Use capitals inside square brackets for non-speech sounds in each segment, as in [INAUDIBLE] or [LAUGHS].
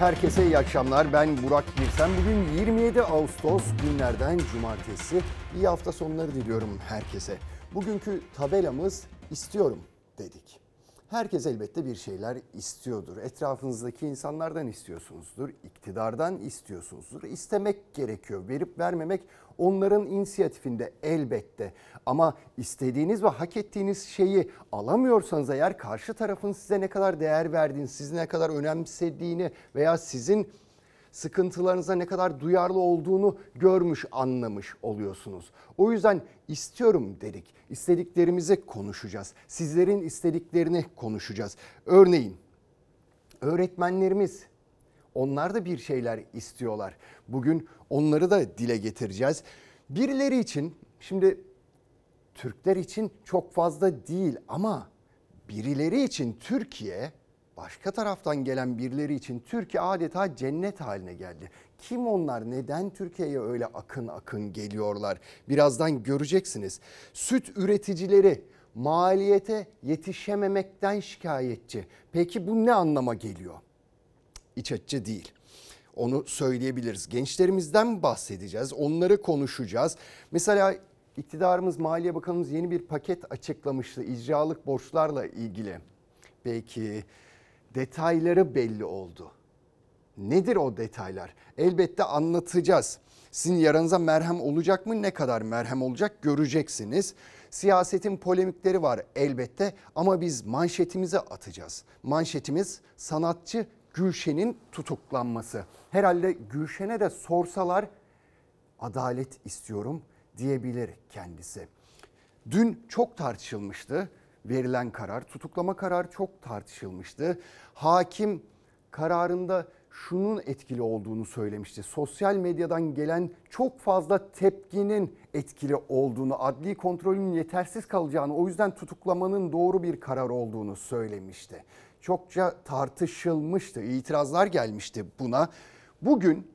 Herkese iyi akşamlar. Ben Burak Birsen. Bugün 27 Ağustos günlerden cumartesi. İyi hafta sonları diliyorum herkese. Bugünkü tabelamız istiyorum dedik. Herkes elbette bir şeyler istiyordur. Etrafınızdaki insanlardan istiyorsunuzdur, iktidardan istiyorsunuzdur. İstemek gerekiyor. Verip vermemek onların inisiyatifinde elbette. Ama istediğiniz ve hak ettiğiniz şeyi alamıyorsanız eğer karşı tarafın size ne kadar değer verdiğini, sizi ne kadar önemsediğini veya sizin sıkıntılarınıza ne kadar duyarlı olduğunu görmüş, anlamış oluyorsunuz. O yüzden istiyorum dedik. İstediklerimizi konuşacağız. Sizlerin istediklerini konuşacağız. Örneğin öğretmenlerimiz onlar da bir şeyler istiyorlar. Bugün onları da dile getireceğiz. Birileri için şimdi Türkler için çok fazla değil ama birileri için Türkiye başka taraftan gelen birileri için Türkiye adeta cennet haline geldi. Kim onlar? Neden Türkiye'ye öyle akın akın geliyorlar? Birazdan göreceksiniz. Süt üreticileri maliyete yetişememekten şikayetçi. Peki bu ne anlama geliyor? İç açıcı değil. Onu söyleyebiliriz. Gençlerimizden bahsedeceğiz. Onları konuşacağız. Mesela iktidarımız, Maliye Bakanımız yeni bir paket açıklamıştı icralık borçlarla ilgili. Belki detayları belli oldu. Nedir o detaylar? Elbette anlatacağız. Sizin yaranıza merhem olacak mı? Ne kadar merhem olacak göreceksiniz. Siyasetin polemikleri var elbette ama biz manşetimize atacağız. Manşetimiz sanatçı Gülşen'in tutuklanması. Herhalde Gülşen'e de sorsalar adalet istiyorum diyebilir kendisi. Dün çok tartışılmıştı verilen karar, tutuklama kararı çok tartışılmıştı. Hakim kararında şunun etkili olduğunu söylemişti. Sosyal medyadan gelen çok fazla tepkinin etkili olduğunu, adli kontrolün yetersiz kalacağını, o yüzden tutuklamanın doğru bir karar olduğunu söylemişti. Çokça tartışılmıştı, itirazlar gelmişti buna. Bugün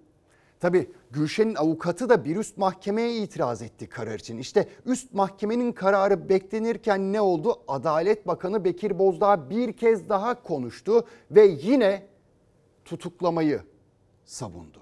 Tabi Gülşen'in avukatı da bir üst mahkemeye itiraz etti karar için. İşte üst mahkemenin kararı beklenirken ne oldu? Adalet Bakanı Bekir Bozdağ bir kez daha konuştu ve yine tutuklamayı savundu.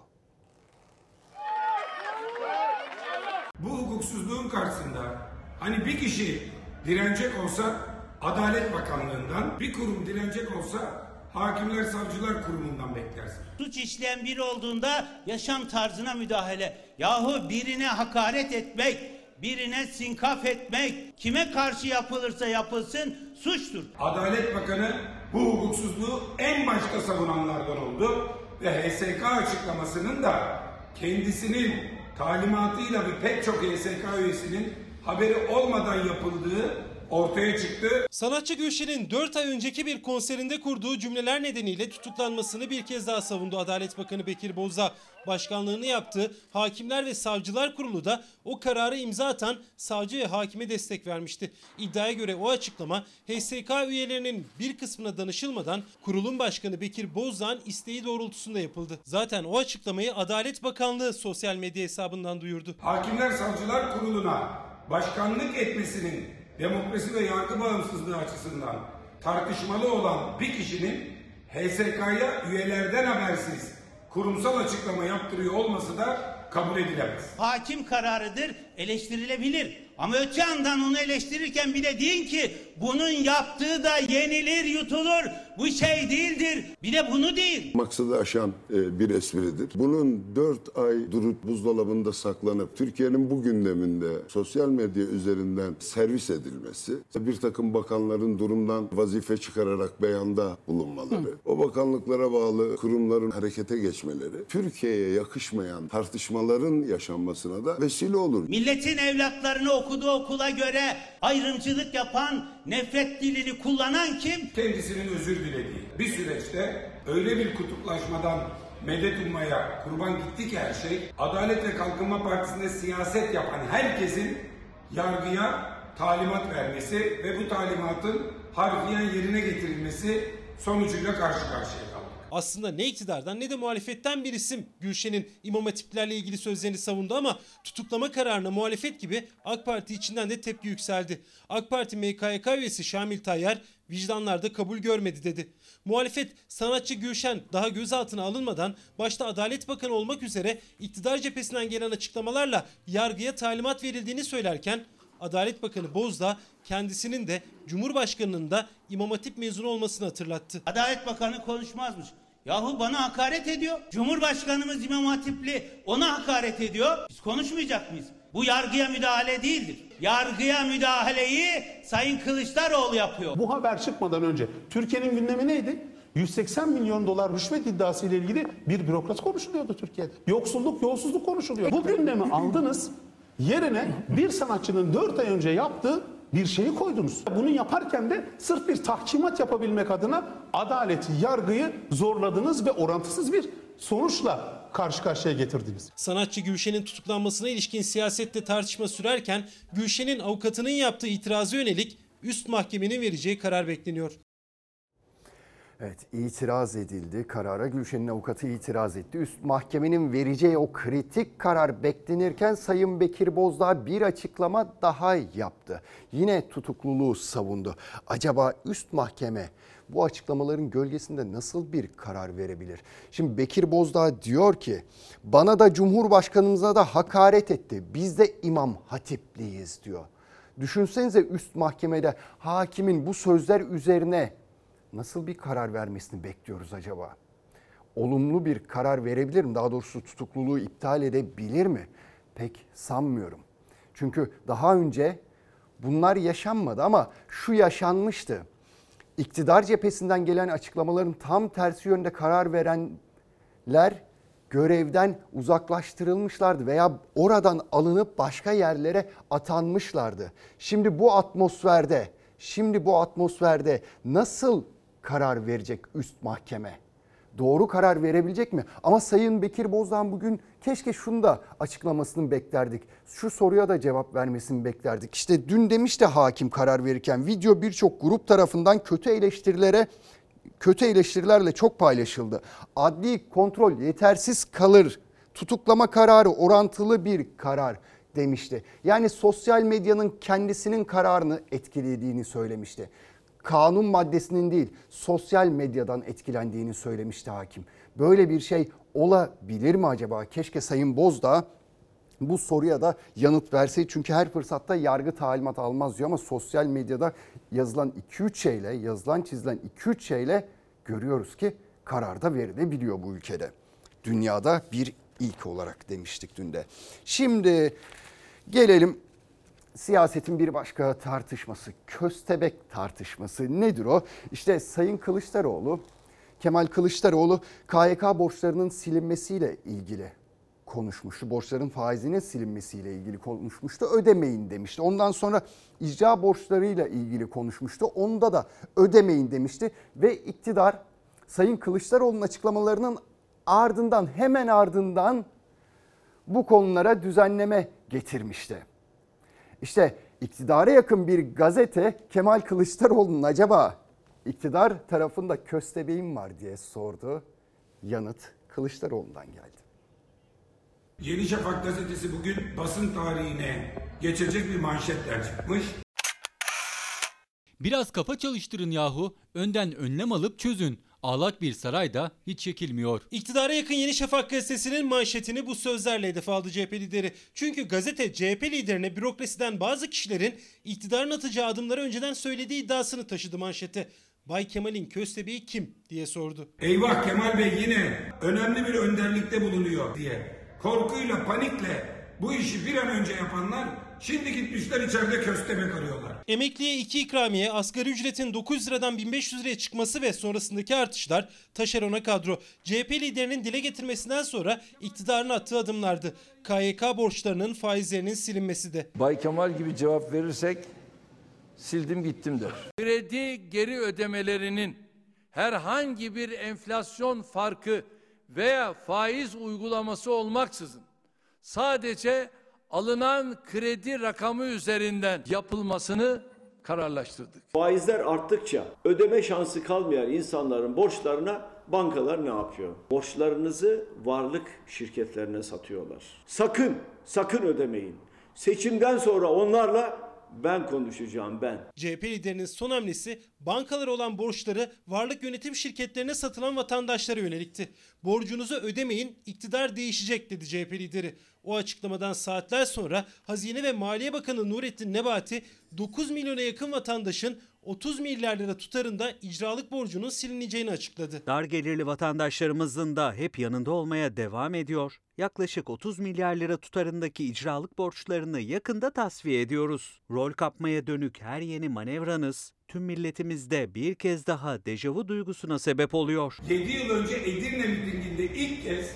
Bu hukuksuzluğun karşısında hani bir kişi direnecek olsa Adalet Bakanlığı'ndan, bir kurum direnecek olsa Hakimler Savcılar Kurumu'ndan beklersin. Suç işleyen biri olduğunda yaşam tarzına müdahale. Yahu birine hakaret etmek, birine sinkaf etmek, kime karşı yapılırsa yapılsın suçtur. Adalet Bakanı bu hukuksuzluğu en başta savunanlardan oldu ve HSK açıklamasının da kendisinin talimatıyla ve pek çok HSK üyesinin haberi olmadan yapıldığı ortaya çıktı. Sanatçı Gülşen'in 4 ay önceki bir konserinde kurduğu cümleler nedeniyle tutuklanmasını bir kez daha savundu Adalet Bakanı Bekir Bozdağ. Başkanlığını yaptığı Hakimler ve Savcılar Kurulu da o kararı imza atan savcı ve hakime destek vermişti. İddiaya göre o açıklama HSK üyelerinin bir kısmına danışılmadan kurulun başkanı Bekir Bozdağ'ın isteği doğrultusunda yapıldı. Zaten o açıklamayı Adalet Bakanlığı sosyal medya hesabından duyurdu. Hakimler Savcılar Kurulu'na başkanlık etmesinin demokrasi ve yargı bağımsızlığı açısından tartışmalı olan bir kişinin HSK'ya üyelerden habersiz kurumsal açıklama yaptırıyor olması da kabul edilemez. Hakim kararıdır, eleştirilebilir. Ama öte yandan onu eleştirirken bir de deyin ki bunun yaptığı da yenilir yutulur. Bu şey değildir. Bir de bunu değil. Maksadı aşan e, bir espridir. Bunun dört ay durup buzdolabında saklanıp Türkiye'nin bu gündeminde sosyal medya üzerinden servis edilmesi, bir takım bakanların durumdan vazife çıkararak beyanda bulunmaları, Hı. o bakanlıklara bağlı kurumların harekete geçmeleri, Türkiye'ye yakışmayan tartışmaların yaşanmasına da vesile olur. Milletin evlatlarını okuduğu okula göre ayrımcılık yapan, nefret dilini kullanan kim? Kendisinin özür dilediği bir süreçte öyle bir kutuplaşmadan medet ummaya kurban gitti her şey, Adalet ve Kalkınma Partisi'nde siyaset yapan herkesin yargıya talimat vermesi ve bu talimatın harfiyen yerine getirilmesi sonucuyla karşı karşıya. Aslında ne iktidardan ne de muhalefetten bir isim Gülşen'in imam hatiplerle ilgili sözlerini savundu ama tutuklama kararına muhalefet gibi AK Parti içinden de tepki yükseldi. AK Parti MKYK üyesi Şamil Tayyar vicdanlarda kabul görmedi dedi. Muhalefet sanatçı Gülşen daha gözaltına alınmadan başta Adalet Bakanı olmak üzere iktidar cephesinden gelen açıklamalarla yargıya talimat verildiğini söylerken Adalet Bakanı Bozdağ kendisinin de Cumhurbaşkanının da İmam Hatip mezunu olmasını hatırlattı. Adalet Bakanı konuşmazmış. Yahu bana hakaret ediyor. Cumhurbaşkanımız İmam Hatipli ona hakaret ediyor. Biz konuşmayacak mıyız? Bu yargıya müdahale değildir. Yargıya müdahaleyi Sayın Kılıçdaroğlu yapıyor. Bu haber çıkmadan önce Türkiye'nin gündemi neydi? 180 milyon dolar rüşvet iddiası ile ilgili bir bürokrat konuşuluyordu Türkiye'de. Yoksulluk, yolsuzluk konuşuluyor. Bu gündemi aldınız, yerine bir sanatçının 4 ay önce yaptığı bir şeyi koydunuz. Bunu yaparken de sırf bir tahkimat yapabilmek adına adaleti, yargıyı zorladınız ve orantısız bir sonuçla karşı karşıya getirdiniz. Sanatçı Gülşen'in tutuklanmasına ilişkin siyasette tartışma sürerken Gülşen'in avukatının yaptığı itirazı yönelik üst mahkemenin vereceği karar bekleniyor. Evet itiraz edildi. Karara Gülşen'in avukatı itiraz etti. Üst mahkemenin vereceği o kritik karar beklenirken Sayın Bekir Bozdağ bir açıklama daha yaptı. Yine tutukluluğu savundu. Acaba üst mahkeme bu açıklamaların gölgesinde nasıl bir karar verebilir? Şimdi Bekir Bozdağ diyor ki bana da Cumhurbaşkanımıza da hakaret etti. Biz de İmam Hatipliyiz diyor. Düşünsenize üst mahkemede hakimin bu sözler üzerine nasıl bir karar vermesini bekliyoruz acaba? Olumlu bir karar verebilir mi? Daha doğrusu tutukluluğu iptal edebilir mi? Pek sanmıyorum. Çünkü daha önce bunlar yaşanmadı ama şu yaşanmıştı. İktidar cephesinden gelen açıklamaların tam tersi yönde karar verenler görevden uzaklaştırılmışlardı veya oradan alınıp başka yerlere atanmışlardı. Şimdi bu atmosferde, şimdi bu atmosferde nasıl karar verecek üst mahkeme? Doğru karar verebilecek mi? Ama Sayın Bekir Bozdağ bugün keşke şunu da açıklamasını beklerdik. Şu soruya da cevap vermesini beklerdik. İşte dün demişti hakim karar verirken video birçok grup tarafından kötü eleştirilere kötü eleştirilerle çok paylaşıldı. Adli kontrol yetersiz kalır. Tutuklama kararı orantılı bir karar demişti. Yani sosyal medyanın kendisinin kararını etkilediğini söylemişti. Kanun maddesinin değil, sosyal medyadan etkilendiğini söylemişti hakim. Böyle bir şey olabilir mi acaba? Keşke Sayın Bozdağ bu soruya da yanıt verseydi. Çünkü her fırsatta yargı talimat almaz diyor ama sosyal medyada yazılan 2-3 şeyle, yazılan çizilen 2-3 şeyle görüyoruz ki karar da verilebiliyor bu ülkede. Dünyada bir ilk olarak demiştik dün de. Şimdi gelelim siyasetin bir başka tartışması, köstebek tartışması nedir o? İşte Sayın Kılıçdaroğlu, Kemal Kılıçdaroğlu KYK borçlarının silinmesiyle ilgili konuşmuştu. Borçların faizinin silinmesiyle ilgili konuşmuştu. Ödemeyin demişti. Ondan sonra icra borçlarıyla ilgili konuşmuştu. Onda da ödemeyin demişti. Ve iktidar Sayın Kılıçdaroğlu'nun açıklamalarının ardından hemen ardından bu konulara düzenleme getirmişti. İşte iktidara yakın bir gazete Kemal Kılıçdaroğlu'nun acaba iktidar tarafında köstebeğim var diye sordu. Yanıt Kılıçdaroğlu'ndan geldi. Yeni Şafak gazetesi bugün basın tarihine geçecek bir manşetler çıkmış. Biraz kafa çalıştırın yahu. Önden önlem alıp çözün. Ağlak bir sarayda hiç çekilmiyor. İktidara yakın Yeni Şafak gazetesinin manşetini bu sözlerle hedef aldı CHP lideri. Çünkü gazete CHP liderine bürokrasiden bazı kişilerin iktidarın atacağı adımları önceden söylediği iddiasını taşıdı manşete. Bay Kemal'in köstebeği kim diye sordu. Eyvah Kemal Bey yine önemli bir önderlikte bulunuyor diye. Korkuyla, panikle bu işi bir an önce yapanlar şimdi gitmişler içeride köstebek arıyorlar. Emekliye 2 ikramiye, asgari ücretin 900 liradan 1500 liraya çıkması ve sonrasındaki artışlar taşerona kadro. CHP liderinin dile getirmesinden sonra iktidarın attığı adımlardı. KYK borçlarının faizlerinin silinmesi de. Bay Kemal gibi cevap verirsek sildim gittim der. Kredi geri ödemelerinin herhangi bir enflasyon farkı veya faiz uygulaması olmaksızın sadece alınan kredi rakamı üzerinden yapılmasını kararlaştırdık. Faizler arttıkça ödeme şansı kalmayan insanların borçlarına bankalar ne yapıyor? Borçlarınızı varlık şirketlerine satıyorlar. Sakın, sakın ödemeyin. Seçimden sonra onlarla ben konuşacağım ben. CHP liderinin son hamlesi bankalara olan borçları varlık yönetim şirketlerine satılan vatandaşlara yönelikti. Borcunuzu ödemeyin, iktidar değişecek dedi CHP lideri. O açıklamadan saatler sonra Hazine ve Maliye Bakanı Nurettin Nebati 9 milyona yakın vatandaşın 30 milyar lira tutarında icralık borcunun silineceğini açıkladı. Dar gelirli vatandaşlarımızın da hep yanında olmaya devam ediyor. Yaklaşık 30 milyar lira tutarındaki icralık borçlarını yakında tasfiye ediyoruz. Rol kapmaya dönük her yeni manevranız tüm milletimizde bir kez daha dejavu duygusuna sebep oluyor. 7 yıl önce Edirne mitinginde ilk kez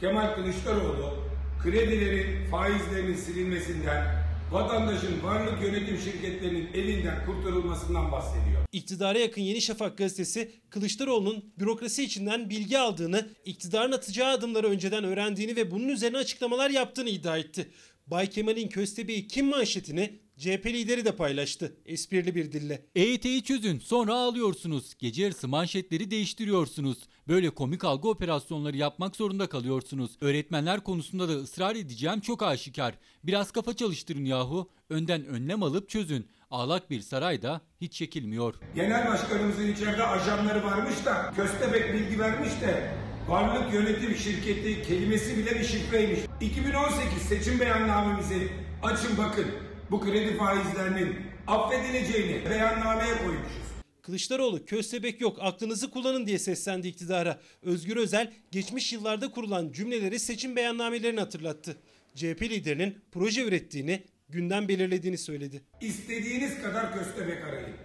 Kemal Kılıçdaroğlu kredilerin faizlerinin silinmesinden, vatandaşın varlık yönetim şirketlerinin elinden kurtarılmasından bahsediyor. İktidara yakın Yeni Şafak gazetesi Kılıçdaroğlu'nun bürokrasi içinden bilgi aldığını, iktidarın atacağı adımları önceden öğrendiğini ve bunun üzerine açıklamalar yaptığını iddia etti. Bay Kemal'in köstebeği kim manşetini CHP lideri de paylaştı esprili bir dille. EYT'yi çözün sonra ağlıyorsunuz. Gece yarısı manşetleri değiştiriyorsunuz. Böyle komik algı operasyonları yapmak zorunda kalıyorsunuz. Öğretmenler konusunda da ısrar edeceğim çok aşikar. Biraz kafa çalıştırın yahu. Önden önlem alıp çözün. Ağlak bir saray da hiç çekilmiyor. Genel başkanımızın içeride ajanları varmış da köstebek bilgi vermiş de varlık yönetim şirketi kelimesi bile bir şifreymiş. 2018 seçim beyannamemizi açın bakın. Bu kredi faizlerinin affedileceğini beyannameye koymuşuz. Kılıçdaroğlu köstebek yok aklınızı kullanın diye seslendi iktidara. Özgür Özel geçmiş yıllarda kurulan cümleleri seçim beyannamelerini hatırlattı. CHP liderinin proje ürettiğini, gündem belirlediğini söyledi. İstediğiniz kadar köstebek arayın.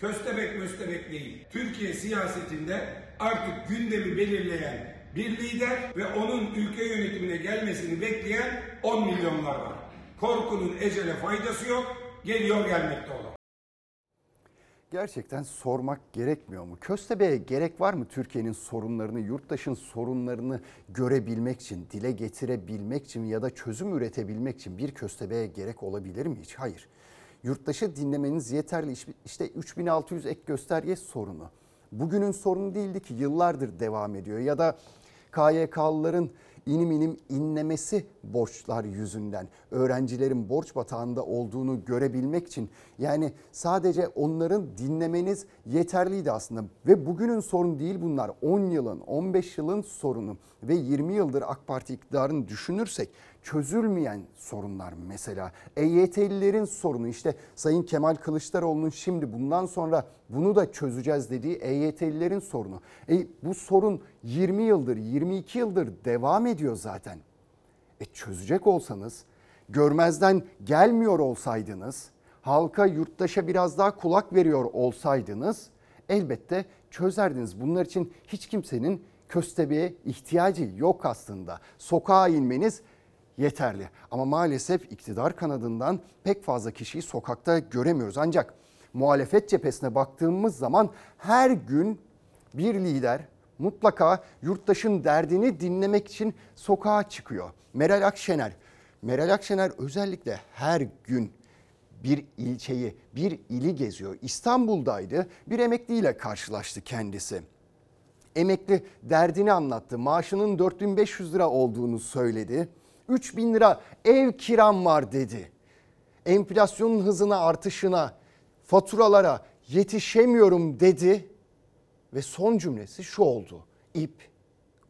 Köstebek möstebek değil. Türkiye siyasetinde artık gündemi belirleyen bir lider ve onun ülke yönetimine gelmesini bekleyen 10 milyonlar var. Korkunun ecele faydası yok, geliyor gelmekte olan. Gerçekten sormak gerekmiyor mu? Köstebeğe gerek var mı Türkiye'nin sorunlarını, yurttaşın sorunlarını görebilmek için, dile getirebilmek için ya da çözüm üretebilmek için bir köstebeğe gerek olabilir mi hiç? Hayır. Yurttaşı dinlemeniz yeterli. İşte 3600 ek gösterge sorunu. Bugünün sorunu değildi ki yıllardır devam ediyor ya da KYK'lıların inim inim inlemesi borçlar yüzünden. Öğrencilerin borç batağında olduğunu görebilmek için. Yani sadece onların dinlemeniz yeterliydi aslında. Ve bugünün sorunu değil bunlar. 10 yılın 15 yılın sorunu. Ve 20 yıldır AK Parti iktidarını düşünürsek çözülmeyen sorunlar mesela EYT'lilerin sorunu işte Sayın Kemal Kılıçdaroğlu'nun şimdi bundan sonra bunu da çözeceğiz dediği EYT'lilerin sorunu. E, bu sorun 20 yıldır 22 yıldır devam ediyor zaten. E çözecek olsanız, görmezden gelmiyor olsaydınız, halka, yurttaşa biraz daha kulak veriyor olsaydınız elbette çözerdiniz. Bunlar için hiç kimsenin köstebeğe ihtiyacı yok aslında. Sokağa inmeniz yeterli. Ama maalesef iktidar kanadından pek fazla kişiyi sokakta göremiyoruz. Ancak muhalefet cephesine baktığımız zaman her gün bir lider mutlaka yurttaşın derdini dinlemek için sokağa çıkıyor. Meral Akşener, Meral Akşener özellikle her gün bir ilçeyi, bir ili geziyor. İstanbul'daydı. Bir emekliyle karşılaştı kendisi. Emekli derdini anlattı. Maaşının 4500 lira olduğunu söyledi. 3000 lira ev kiram var dedi. Enflasyonun hızına artışına, faturalara yetişemiyorum dedi ve son cümlesi şu oldu. İp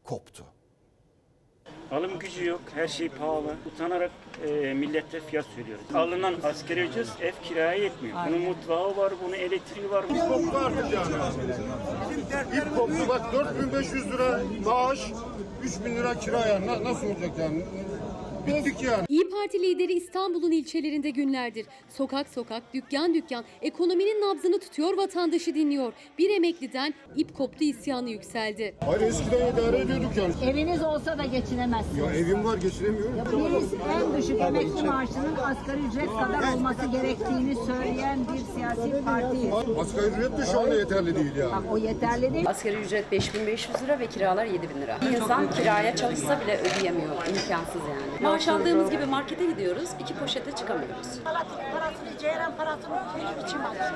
koptu. Alım gücü yok, her şey pahalı. Utanarak e, millete fiyat söylüyoruz. Alınan askeri ücret ev kiraya yetmiyor. Bunun mutfağı var, bunun elektriği var. İp koptu artık yani. İp koptu bak 4500 lira maaş, 3000 lira kira yani. Na- Nasıl olacak yani? Bittik yani. İyi Parti lideri İstanbul'un ilçelerinde günlerdir. Sokak sokak, dükkan dükkan ekonominin nabzını tutuyor, vatandaşı dinliyor. Bir emekliden ip koptu isyanı yükseldi. Hayır eskiden idare ediyorduk yani. Eviniz olsa da geçinemezsiniz. Ya evim var geçiremiyorum. Birisi en düşük emekli maaşının asgari ücret kadar olması gerektiğini söyleyen bir siyasi partiyiz. Asgari ücret de şu anda yeterli değil yani. Bak o yeterli değil. Asgari ücret 5500 lira ve kiralar 7000 lira. Bir insan kiraya çalışsa bile ödeyemiyor. İmkansız yani. Maaş aldığımız gibi markete gidiyoruz, iki poşete çıkamıyoruz. parasını, ceyran parasını hiç biçim alıyor.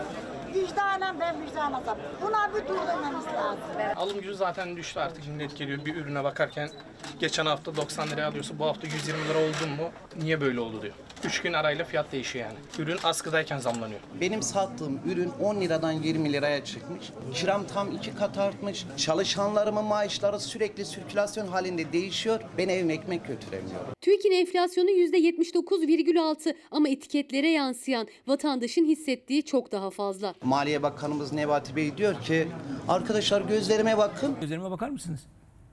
Vicdanen ben vicdan azabım. Buna bir durdurmamız lazım. Alım gücü zaten düştü artık millet geliyor bir ürüne bakarken geçen hafta 90 liraya alıyorsa bu hafta 120 lira oldu mu niye böyle oldu diyor. 3 gün arayla fiyat değişiyor yani. Ürün askıdayken zamlanıyor. Benim sattığım ürün 10 liradan 20 liraya çıkmış. Kiram tam iki kat artmış. Çalışanlarımın maaşları sürekli sirkülasyon halinde değişiyor. Ben evime ekmek götüremiyorum. TÜİK'in enflasyonu %79,6 ama etiketlere yansıyan vatandaşın hissettiği çok daha fazla. Maliye Bakanımız Nebati Bey diyor ki arkadaşlar gözlerime bakın. Gözlerime bakar mısınız?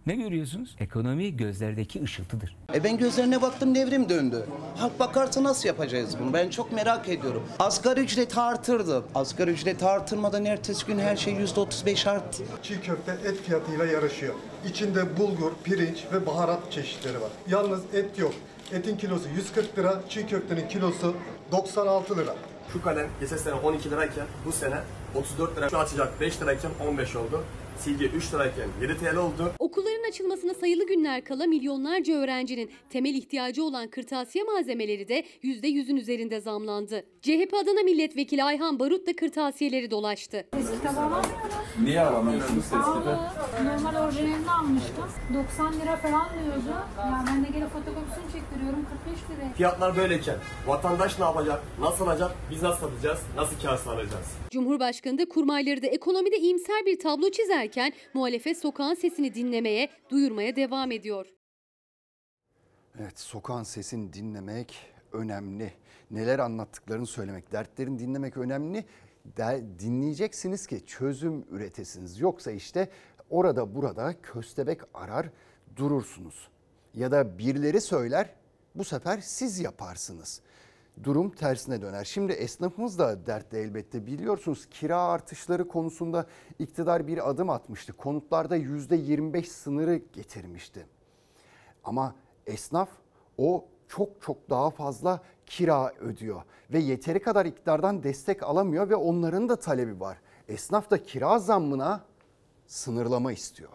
Ne görüyorsunuz? Ekonomi gözlerdeki ışıltıdır. E ben gözlerine baktım devrim döndü. Halk bakarsa nasıl yapacağız bunu? Ben çok merak ediyorum. Asgari ücreti artırdı. Asgari ücreti artırmadan ertesi gün her şey yüzde otuz beş arttı. Çiğ köfte et fiyatıyla yarışıyor. İçinde bulgur, pirinç ve baharat çeşitleri var. Yalnız et yok. Etin kilosu 140 lira, çiğ köftenin kilosu 96 lira. Şu kalem geçen sene 12 lirayken bu sene 34 lira. Şu açacak 5 lirayken 15 oldu. Silgi 3 lirayken 7 TL oldu. Okulların açılmasına sayılı günler kala milyonlarca öğrencinin temel ihtiyacı olan kırtasiye malzemeleri de %100'ün üzerinde zamlandı. CHP Adana Milletvekili Ayhan Barut da kırtasiyeleri dolaştı. Eski. Niye alamıyorsunuz Pahalı. Normal orijinalini almıştım. 90 lira falan diyordu. Ya ben de gelip fotokopisini çektiriyorum 45 lira. Fiyatlar böyleyken vatandaş ne yapacak? Nasıl alacak? Biz nasıl satacağız? Nasıl kâr sağlayacağız? Cumhurbaşkanı da kurmayları da ekonomide iyimser bir tablo çizerken muhalefet sokağın sesini dinlemeye, duyurmaya devam ediyor. Evet sokağın sesini dinlemek önemli. Neler anlattıklarını söylemek, dertlerini dinlemek önemli. Der, dinleyeceksiniz ki çözüm üretesiniz. Yoksa işte orada burada köstebek arar durursunuz. Ya da birileri söyler bu sefer siz yaparsınız. Durum tersine döner. Şimdi esnafımız da dertte elbette biliyorsunuz kira artışları konusunda iktidar bir adım atmıştı. Konutlarda %25 sınırı getirmişti. Ama esnaf o çok çok daha fazla kira ödüyor ve yeteri kadar iktidardan destek alamıyor ve onların da talebi var. Esnaf da kira zammına sınırlama istiyor.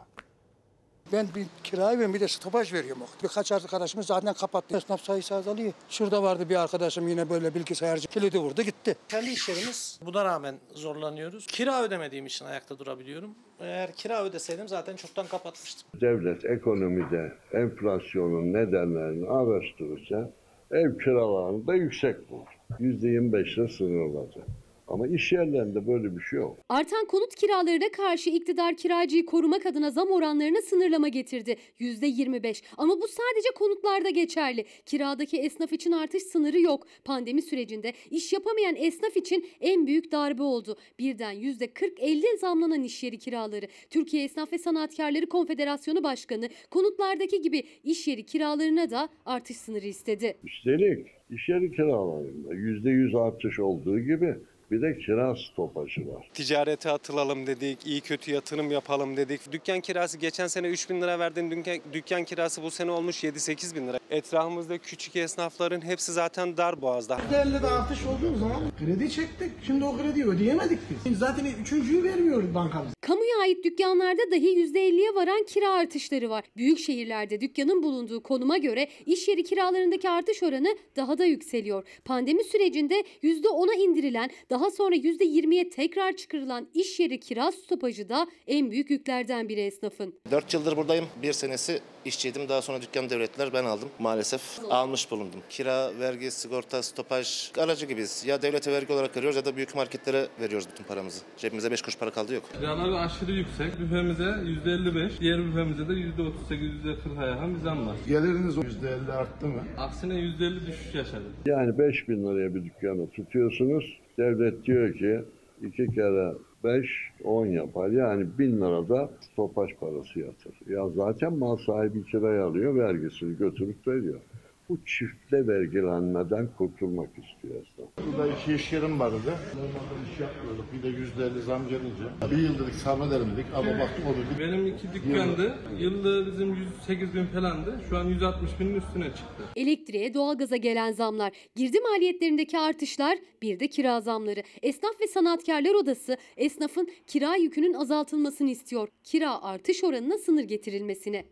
Ben bir kirayı ben bir de stopaj veriyorum. Birkaç arkadaşımız zaten kapattı. Esnaf sayısı azalıyor. Şurada vardı bir arkadaşım yine böyle bilgisayarcı. Kilidi vurdu gitti. Kendi iş yerimiz. Buna rağmen zorlanıyoruz. Kira ödemediğim için ayakta durabiliyorum. Eğer kira ödeseydim zaten çoktan kapatmıştım. Devlet ekonomide enflasyonun nedenlerini araştırırsa ev kiralarını da yüksek bulur. %25 ile sınırlanacak. Ama iş yerlerinde böyle bir şey yok. Artan konut kiralarına karşı iktidar kiracıyı korumak adına zam oranlarına sınırlama getirdi. %25 ama bu sadece konutlarda geçerli. Kiradaki esnaf için artış sınırı yok. Pandemi sürecinde iş yapamayan esnaf için en büyük darbe oldu. Birden %40-50 zamlanan iş yeri kiraları. Türkiye Esnaf ve Sanatkarları Konfederasyonu Başkanı konutlardaki gibi iş yeri kiralarına da artış sınırı istedi. Üstelik iş yeri kiralarında %100 artış olduğu gibi bir de kira stopajı var. Ticarete atılalım dedik, iyi kötü yatırım yapalım dedik. Dükkan kirası geçen sene 3 bin lira verdin, dükkan, dükkan kirası bu sene olmuş 7-8 bin lira. Etrafımızda küçük esnafların hepsi zaten dar boğazda. %50'de artış olduğu zaman kredi çektik. Şimdi o krediyi ödeyemedik biz. Zaten üçüncüyü vermiyoruz bankamız. Kamuya ait dükkanlarda dahi %50'ye varan kira artışları var. Büyük şehirlerde dükkanın bulunduğu konuma göre iş yeri kiralarındaki artış oranı daha da yükseliyor. Pandemi sürecinde %10'a indirilen, daha sonra %20'ye tekrar çıkarılan iş yeri kira stopajı da en büyük yüklerden biri esnafın. 4 yıldır buradayım. Bir senesi işçiydim. Daha sonra dükkan devrettiler ben aldım. Maalesef almış bulundum. Kira, vergi, sigorta, stopaj aracı gibiyiz. Ya devlete vergi olarak veriyoruz ya da büyük marketlere veriyoruz bütün paramızı. Cebimize 5 kuruş para kaldı yok. Kiralar aşırı yüksek. Büfemize %55, diğer büfemize de %38, %40'a yakın bir zam var. Geliriniz %50 arttı mı? Aksine %50 düşüş yaşadık. Yani 5 bin liraya bir dükkanı tutuyorsunuz. Devlet diyor ki iki kere 5, 10 yapar. Yani 1000 lirada stopaj parası yatır. Ya zaten mal sahibi kiraya alıyor, vergisini götürüp veriyor. Bu çiftle vergilenmeden kurtulmak istiyor esnaf. Burada iki iş yerim vardı. Normalde iş yapmıyorduk. Bir de yüzde elli zam gelince. Bir yıl dedik sabredelim dedik ama baktık o dedik. Benim iki dükkandı. Yılda bizim 108 bin falandı. Şu an 160 binin üstüne çıktı. Elektriğe, doğalgaza gelen zamlar, girdi maliyetlerindeki artışlar, bir de kira zamları. Esnaf ve Sanatkarlar Odası esnafın kira yükünün azaltılmasını istiyor. Kira artış oranına sınır getirilmesini.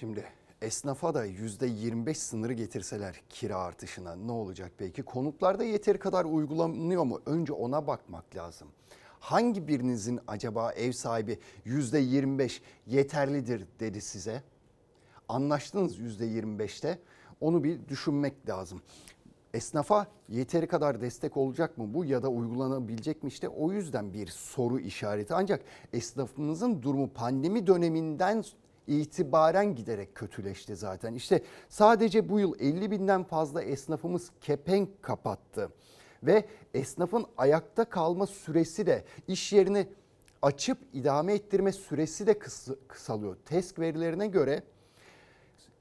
Şimdi esnafa da %25 sınırı getirseler kira artışına ne olacak peki? Konutlarda yeteri kadar uygulanıyor mu? Önce ona bakmak lazım. Hangi birinizin acaba ev sahibi %25 yeterlidir dedi size? Anlaştınız %25'te. Onu bir düşünmek lazım. Esnafa yeteri kadar destek olacak mı bu ya da uygulanabilecek mi işte o yüzden bir soru işareti. Ancak esnafımızın durumu pandemi döneminden itibaren giderek kötüleşti zaten. İşte sadece bu yıl 50 binden fazla esnafımız kepenk kapattı. Ve esnafın ayakta kalma süresi de iş yerini açıp idame ettirme süresi de kıs- kısalıyor. TESK verilerine göre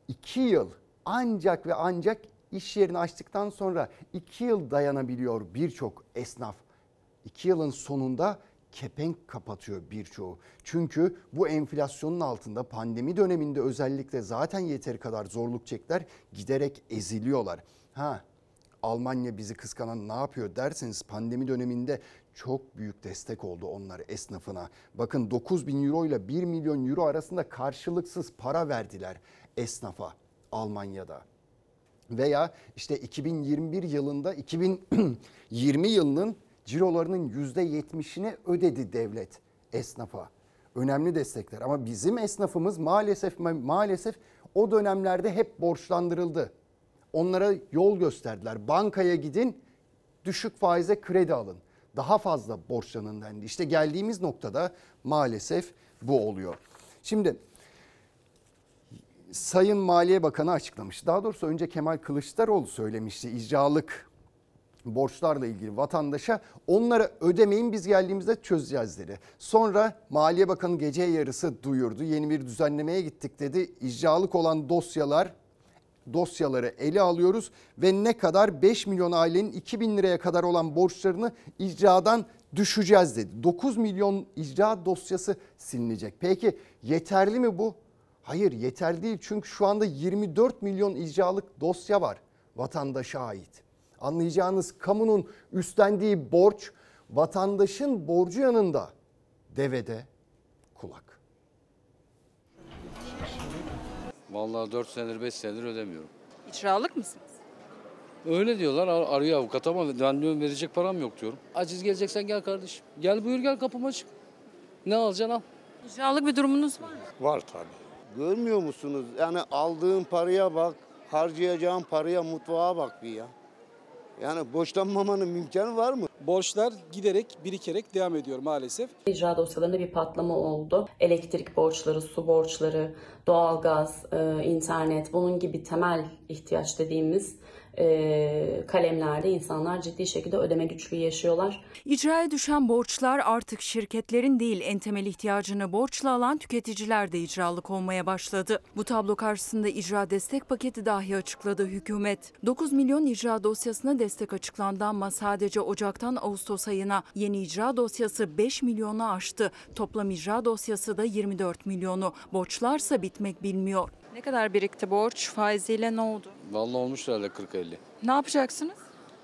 2 yıl ancak ve ancak iş yerini açtıktan sonra 2 yıl dayanabiliyor birçok esnaf. 2 yılın sonunda kepenk kapatıyor birçoğu. Çünkü bu enflasyonun altında pandemi döneminde özellikle zaten yeteri kadar zorluk çekler giderek eziliyorlar. Ha Almanya bizi kıskanan ne yapıyor derseniz pandemi döneminde çok büyük destek oldu onlar esnafına. Bakın 9 bin euro ile 1 milyon euro arasında karşılıksız para verdiler esnafa Almanya'da. Veya işte 2021 yılında 2020 [CLEARS THROAT] yılının cirolarının %70'ini ödedi devlet esnafa. Önemli destekler ama bizim esnafımız maalesef maalesef o dönemlerde hep borçlandırıldı. Onlara yol gösterdiler. Bankaya gidin, düşük faize kredi alın. Daha fazla borçlanın dendi. İşte geldiğimiz noktada maalesef bu oluyor. Şimdi Sayın Maliye Bakanı açıklamış. Daha doğrusu önce Kemal Kılıçdaroğlu söylemişti icralık borçlarla ilgili vatandaşa onlara ödemeyin biz geldiğimizde çözeceğiz dedi. Sonra Maliye Bakanı gece yarısı duyurdu. Yeni bir düzenlemeye gittik dedi. İcralık olan dosyalar dosyaları ele alıyoruz ve ne kadar 5 milyon ailenin 2 bin liraya kadar olan borçlarını icradan düşeceğiz dedi. 9 milyon icra dosyası silinecek. Peki yeterli mi bu? Hayır yeterli değil çünkü şu anda 24 milyon icralık dosya var vatandaşa ait. Anlayacağınız kamunun üstlendiği borç vatandaşın borcu yanında devede kulak. Vallahi 4 senedir 5 senedir ödemiyorum. İcralık mısınız? Öyle diyorlar ar- arıyor avukat ama ben diyorum verecek param yok diyorum. Aciz geleceksen gel kardeşim. Gel buyur gel kapım açık. Ne alacaksın al. İcralık bir durumunuz var mı? Var tabii. Görmüyor musunuz? Yani aldığın paraya bak, harcayacağın paraya, mutfağa bak bir ya. Yani borçlanmamanın imkanı var mı? Borçlar giderek birikerek devam ediyor maalesef. İcra dosyalarında bir patlama oldu. Elektrik borçları, su borçları, doğalgaz, e, internet bunun gibi temel ihtiyaç dediğimiz e, kalemlerde insanlar ciddi şekilde ödeme güçlüğü yaşıyorlar. İcraya düşen borçlar artık şirketlerin değil en temel ihtiyacını borçla alan tüketiciler de icralık olmaya başladı. Bu tablo karşısında icra destek paketi dahi açıkladı hükümet. 9 milyon icra dosyasına destek açıklandı ama sadece Ocak'tan Ağustos ayına yeni icra dosyası 5 milyonu aştı. Toplam icra dosyası da 24 milyonu. Borçlarsa bitmek bilmiyor. Ne kadar birikti borç? Faiziyle ne oldu? Vallahi olmuş herhalde 40-50. Ne yapacaksınız?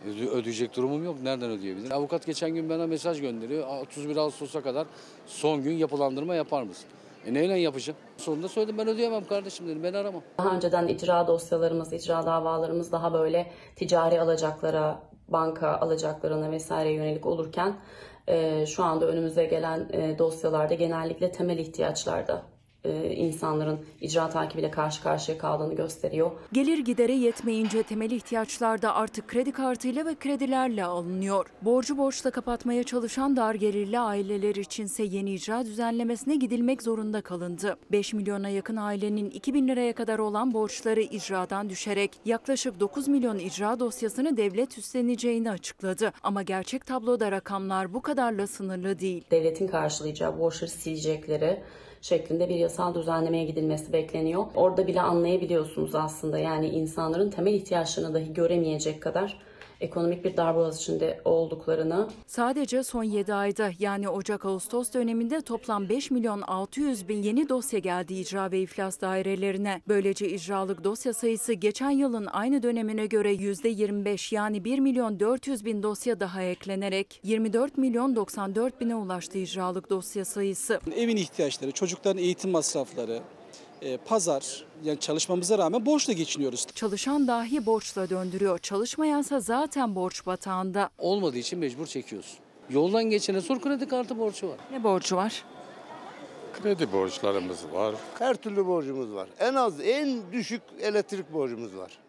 Öde- ödeyecek durumum yok. Nereden ödeyebilirim? Avukat geçen gün bana mesaj gönderiyor. 31 Ağustos'a kadar son gün yapılandırma yapar mısın? E neyle yapacağım? Sonunda söyledim ben ödeyemem kardeşim dedim. Beni arama. Daha önceden icra dosyalarımız, icra davalarımız daha böyle ticari alacaklara, banka alacaklarına vesaire yönelik olurken e, şu anda önümüze gelen e, dosyalarda genellikle temel ihtiyaçlarda insanların icra takibiyle karşı karşıya kaldığını gösteriyor. Gelir gidere yetmeyince temel ihtiyaçlar da artık kredi kartıyla ve kredilerle alınıyor. Borcu borçla kapatmaya çalışan dar gelirli aileler içinse yeni icra düzenlemesine gidilmek zorunda kalındı. 5 milyona yakın ailenin 2 bin liraya kadar olan borçları icradan düşerek yaklaşık 9 milyon icra dosyasını devlet üstleneceğini açıkladı. Ama gerçek tabloda rakamlar bu kadarla sınırlı değil. Devletin karşılayacağı borçları silecekleri şeklinde bir yasal düzenlemeye gidilmesi bekleniyor. Orada bile anlayabiliyorsunuz aslında yani insanların temel ihtiyaçlarını dahi göremeyecek kadar ekonomik bir darboğaz içinde olduklarını. Sadece son 7 ayda yani Ocak-Ağustos döneminde toplam 5 milyon 600 bin yeni dosya geldi icra ve iflas dairelerine. Böylece icralık dosya sayısı geçen yılın aynı dönemine göre %25 yani 1 milyon 400 bin dosya daha eklenerek 24 milyon 94 bine ulaştı icralık dosya sayısı. Evin ihtiyaçları, çocukların eğitim masrafları, pazar yani çalışmamıza rağmen borçla geçiniyoruz. Çalışan dahi borçla döndürüyor. Çalışmayansa zaten borç batağında. Olmadığı için mecbur çekiyorsun. Yoldan geçene sor kredi kartı borcu var. Ne borcu var? Kredi borçlarımız var. Her türlü borcumuz var. En az en düşük elektrik borcumuz var.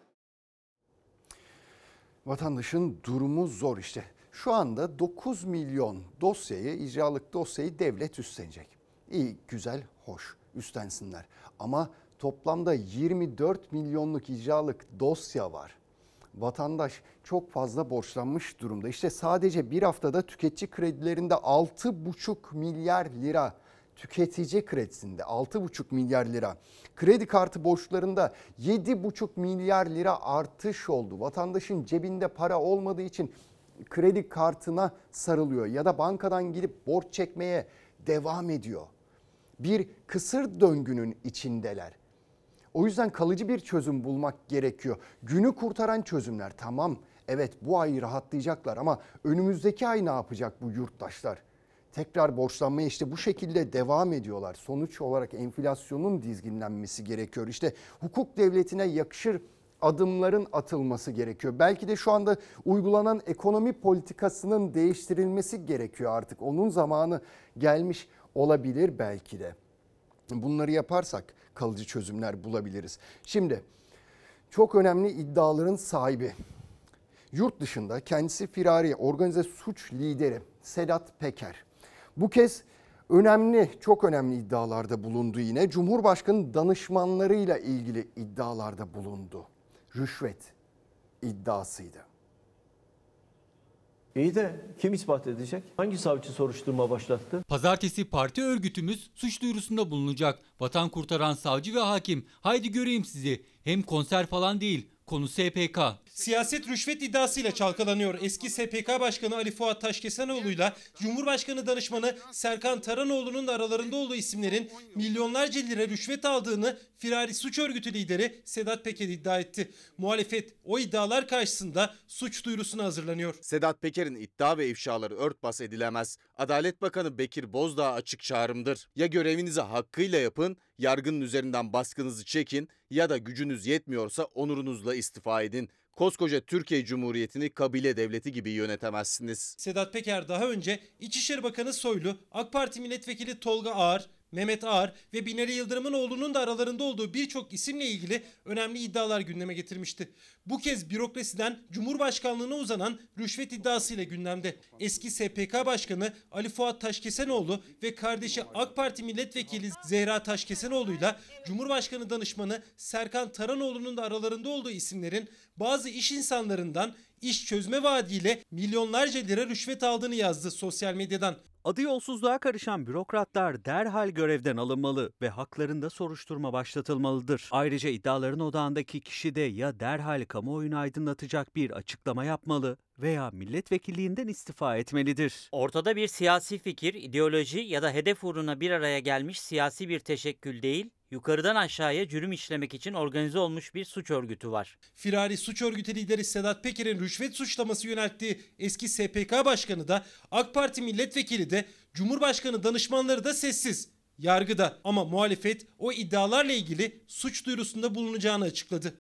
Vatandaşın durumu zor işte. Şu anda 9 milyon dosyayı, icralık dosyayı devlet üstlenecek. İyi, güzel, hoş üstlensinler. Ama toplamda 24 milyonluk icralık dosya var. Vatandaş çok fazla borçlanmış durumda. İşte sadece bir haftada tüketici kredilerinde 6,5 milyar lira tüketici kredisinde 6,5 milyar lira. Kredi kartı borçlarında 7,5 milyar lira artış oldu. Vatandaşın cebinde para olmadığı için kredi kartına sarılıyor ya da bankadan gidip borç çekmeye devam ediyor. Bir kısır döngünün içindeler. O yüzden kalıcı bir çözüm bulmak gerekiyor. Günü kurtaran çözümler tamam. Evet bu ay rahatlayacaklar ama önümüzdeki ay ne yapacak bu yurttaşlar? Tekrar borçlanmaya işte bu şekilde devam ediyorlar. Sonuç olarak enflasyonun dizginlenmesi gerekiyor. İşte hukuk devletine yakışır adımların atılması gerekiyor. Belki de şu anda uygulanan ekonomi politikasının değiştirilmesi gerekiyor artık. Onun zamanı gelmiş olabilir belki de. Bunları yaparsak kalıcı çözümler bulabiliriz. Şimdi çok önemli iddiaların sahibi. Yurt dışında kendisi firari organize suç lideri Sedat Peker. Bu kez önemli, çok önemli iddialarda bulundu yine. Cumhurbaşkanı danışmanlarıyla ilgili iddialarda bulundu. Rüşvet iddiasıydı. İyi de kim ispat edecek? Hangi savcı soruşturma başlattı? Pazartesi parti örgütümüz suç duyurusunda bulunacak. Vatan kurtaran savcı ve hakim. Haydi göreyim sizi. Hem konser falan değil. Konu SPK. Siyaset rüşvet iddiasıyla çalkalanıyor. Eski SPK Başkanı Ali Fuat Taşkesenoğlu'yla Cumhurbaşkanı danışmanı Serkan Taranoğlu'nun da aralarında olduğu isimlerin milyonlarca lira rüşvet aldığını firari suç örgütü lideri Sedat Peker iddia etti. Muhalefet o iddialar karşısında suç duyurusuna hazırlanıyor. Sedat Peker'in iddia ve ifşaları örtbas edilemez. Adalet Bakanı Bekir Bozdağ açık çağrımdır. Ya görevinizi hakkıyla yapın, yargının üzerinden baskınızı çekin ya da gücünüz yetmiyorsa onurunuzla istifa edin. Koskoca Türkiye Cumhuriyeti'ni kabile devleti gibi yönetemezsiniz. Sedat Peker daha önce İçişleri Bakanı Soylu, AK Parti Milletvekili Tolga Ağar, Mehmet Ağar ve Binali Yıldırım'ın oğlunun da aralarında olduğu birçok isimle ilgili önemli iddialar gündeme getirmişti. Bu kez bürokrasiden Cumhurbaşkanlığına uzanan rüşvet iddiasıyla gündemde. Eski SPK Başkanı Ali Fuat Taşkesenoğlu ve kardeşi AK Parti Milletvekili Zehra Taşkesenoğlu'yla Cumhurbaşkanı danışmanı Serkan Taranoğlu'nun da aralarında olduğu isimlerin bazı iş insanlarından iş çözme vaadiyle milyonlarca lira rüşvet aldığını yazdı sosyal medyadan. Adı yolsuzluğa karışan bürokratlar derhal görevden alınmalı ve haklarında soruşturma başlatılmalıdır. Ayrıca iddiaların odağındaki kişi de ya derhal kamuoyunu aydınlatacak bir açıklama yapmalı veya milletvekilliğinden istifa etmelidir. Ortada bir siyasi fikir, ideoloji ya da hedef uğruna bir araya gelmiş siyasi bir teşekkül değil, yukarıdan aşağıya cürüm işlemek için organize olmuş bir suç örgütü var. Firari suç örgütü lideri Sedat Peker'in rüşvet suçlaması yönelttiği eski SPK Başkanı da AK Parti milletvekili de Cumhurbaşkanı danışmanları da sessiz. Yargıda ama muhalefet o iddialarla ilgili suç duyurusunda bulunacağını açıkladı.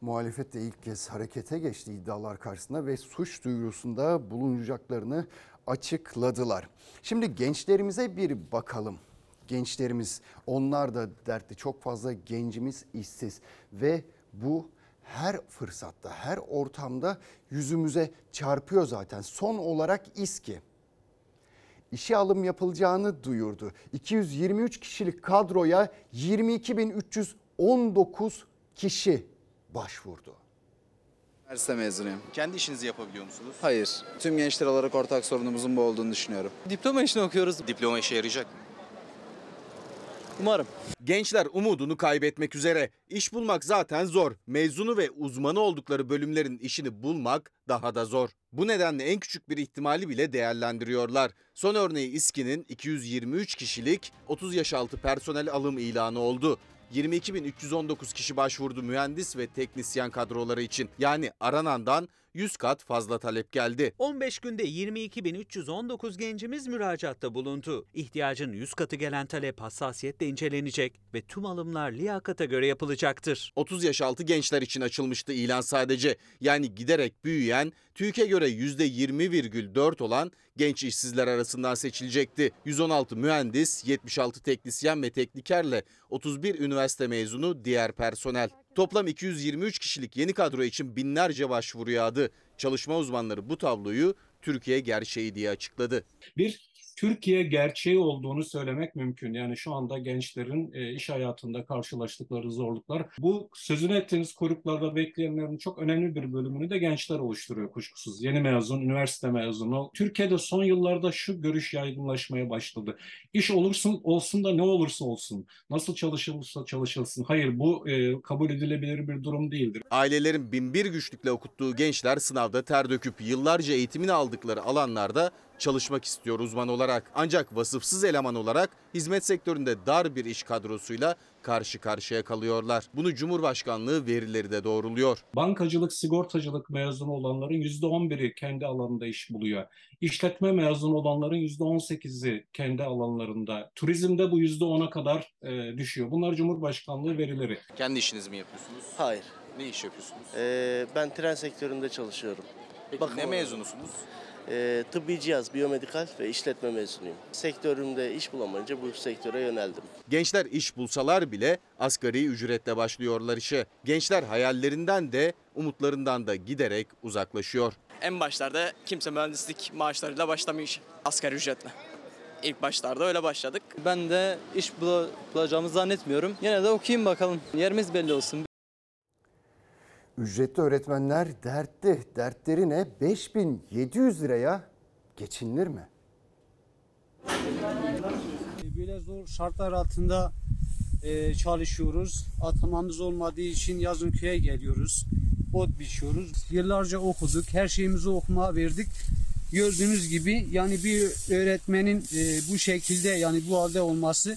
Muhalefet de ilk kez harekete geçti iddialar karşısında ve suç duyurusunda bulunacaklarını açıkladılar. Şimdi gençlerimize bir bakalım. Gençlerimiz onlar da dertli çok fazla gencimiz işsiz ve bu her fırsatta her ortamda yüzümüze çarpıyor zaten. Son olarak İSKİ işe alım yapılacağını duyurdu. 223 kişilik kadroya 22.319 kişi başvurdu. Üniversite mezunuyum. Kendi işinizi yapabiliyor musunuz? Hayır. Tüm gençler olarak ortak sorunumuzun bu olduğunu düşünüyorum. Diploma işini okuyoruz. Diploma işe yarayacak mı? Umarım. Gençler umudunu kaybetmek üzere. İş bulmak zaten zor. Mezunu ve uzmanı oldukları bölümlerin işini bulmak daha da zor. Bu nedenle en küçük bir ihtimali bile değerlendiriyorlar. Son örneği İSKİ'nin 223 kişilik 30 yaş altı personel alım ilanı oldu. 22.319 kişi başvurdu mühendis ve teknisyen kadroları için. Yani aranandan 100 kat fazla talep geldi. 15 günde 22.319 gencimiz müracaatta bulundu. İhtiyacın 100 katı gelen talep hassasiyetle incelenecek ve tüm alımlar liyakata göre yapılacaktır. 30 yaş altı gençler için açılmıştı ilan sadece. Yani giderek büyüyen, TÜİK'e göre %20,4 olan genç işsizler arasından seçilecekti. 116 mühendis, 76 teknisyen ve teknikerle 31 üniversite mezunu diğer personel. Toplam 223 kişilik yeni kadro için binlerce başvuru yağdı. Çalışma uzmanları bu tabloyu Türkiye gerçeği diye açıkladı. bir Türkiye gerçeği olduğunu söylemek mümkün. Yani şu anda gençlerin e, iş hayatında karşılaştıkları zorluklar. Bu sözünü ettiğiniz kuyruklarda bekleyenlerin çok önemli bir bölümünü de gençler oluşturuyor kuşkusuz. Yeni mezun, üniversite mezunu. Türkiye'de son yıllarda şu görüş yaygınlaşmaya başladı. İş olursun olsun da ne olursa olsun. Nasıl çalışılırsa çalışılsın. Hayır bu e, kabul edilebilir bir durum değildir. Ailelerin binbir güçlükle okuttuğu gençler sınavda ter döküp yıllarca eğitimini aldıkları alanlarda çalışmak istiyor uzman olarak. Ancak vasıfsız eleman olarak hizmet sektöründe dar bir iş kadrosuyla karşı karşıya kalıyorlar. Bunu Cumhurbaşkanlığı verileri de doğruluyor. Bankacılık, sigortacılık mezunu olanların %11'i kendi alanında iş buluyor. İşletme mezunu olanların %18'i kendi alanlarında. Turizmde bu %10'a kadar e, düşüyor. Bunlar Cumhurbaşkanlığı verileri. Kendi işinizi mi yapıyorsunuz? Hayır. Ne iş yapıyorsunuz? Ee, ben tren sektöründe çalışıyorum. Peki Bakın ne mezunusunuz? Ee, tıbbi cihaz, biyomedikal ve işletme mezunuyum. Sektörümde iş bulamayınca bu sektöre yöneldim. Gençler iş bulsalar bile asgari ücretle başlıyorlar işe. Gençler hayallerinden de umutlarından da giderek uzaklaşıyor. En başlarda kimse mühendislik maaşlarıyla başlamıyor işe. Asgari ücretle. İlk başlarda öyle başladık. Ben de iş bula- bulacağımı zannetmiyorum. Yine de okuyayım bakalım. Yerimiz belli olsun. Ücretli öğretmenler dertli. Dertleri ne? 5700 liraya geçinilir mi? Böyle zor şartlar altında e, çalışıyoruz. Atamamız olmadığı için yazın köye geliyoruz. Ot biçiyoruz. Yıllarca okuduk. Her şeyimizi okumaya verdik. Gördüğünüz gibi yani bir öğretmenin e, bu şekilde yani bu halde olması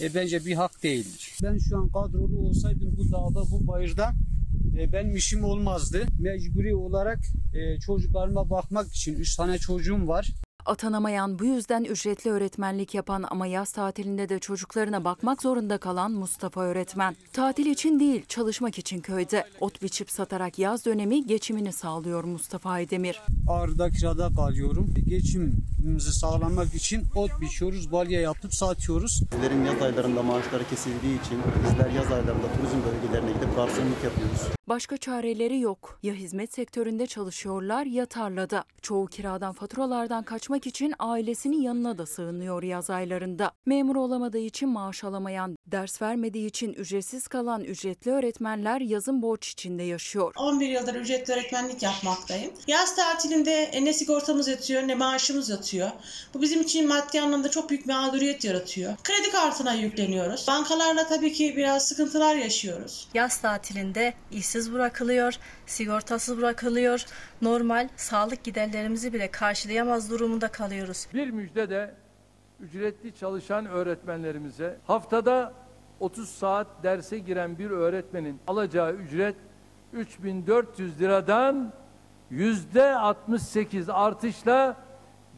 e, bence bir hak değildir. Ben şu an kadrolu olsaydım bu dağda bu bayırda e, benim işim olmazdı. Mecburi olarak e, çocuklarıma bakmak için 3 tane çocuğum var. Atanamayan bu yüzden ücretli öğretmenlik yapan ama yaz tatilinde de çocuklarına bakmak zorunda kalan Mustafa öğretmen. Tatil için değil, çalışmak için köyde. Ot biçip satarak yaz dönemi geçimini sağlıyor Mustafa Aydemir. Ağrı'da kirada kalıyorum. Geçimimizi sağlamak için ot biçiyoruz, balya yapıp satıyoruz. Bizlerin yaz aylarında maaşları kesildiği için bizler yaz aylarında turizm bölgelerine gidip garsonluk yapıyoruz. Başka çareleri yok. Ya hizmet sektöründe çalışıyorlar ya tarlada. Çoğu kiradan faturalardan kaçmak için ailesinin yanına da sığınıyor yaz aylarında. Memur olamadığı için maaş alamayan, ders vermediği için ücretsiz kalan ücretli öğretmenler yazın borç içinde yaşıyor. 11 yıldır ücretli öğretmenlik yapmaktayım. Yaz tatilinde ne sigortamız yatıyor ne maaşımız yatıyor. Bu bizim için maddi anlamda çok büyük bir mağduriyet yaratıyor. Kredi kartına yükleniyoruz. Bankalarla tabii ki biraz sıkıntılar yaşıyoruz. Yaz tatilinde işsiz bırakılıyor, sigortasız bırakılıyor. Normal sağlık giderlerimizi bile karşılayamaz durumunda kalıyoruz. Bir müjde de ücretli çalışan öğretmenlerimize haftada 30 saat derse giren bir öğretmenin alacağı ücret 3400 liradan yüzde 68 artışla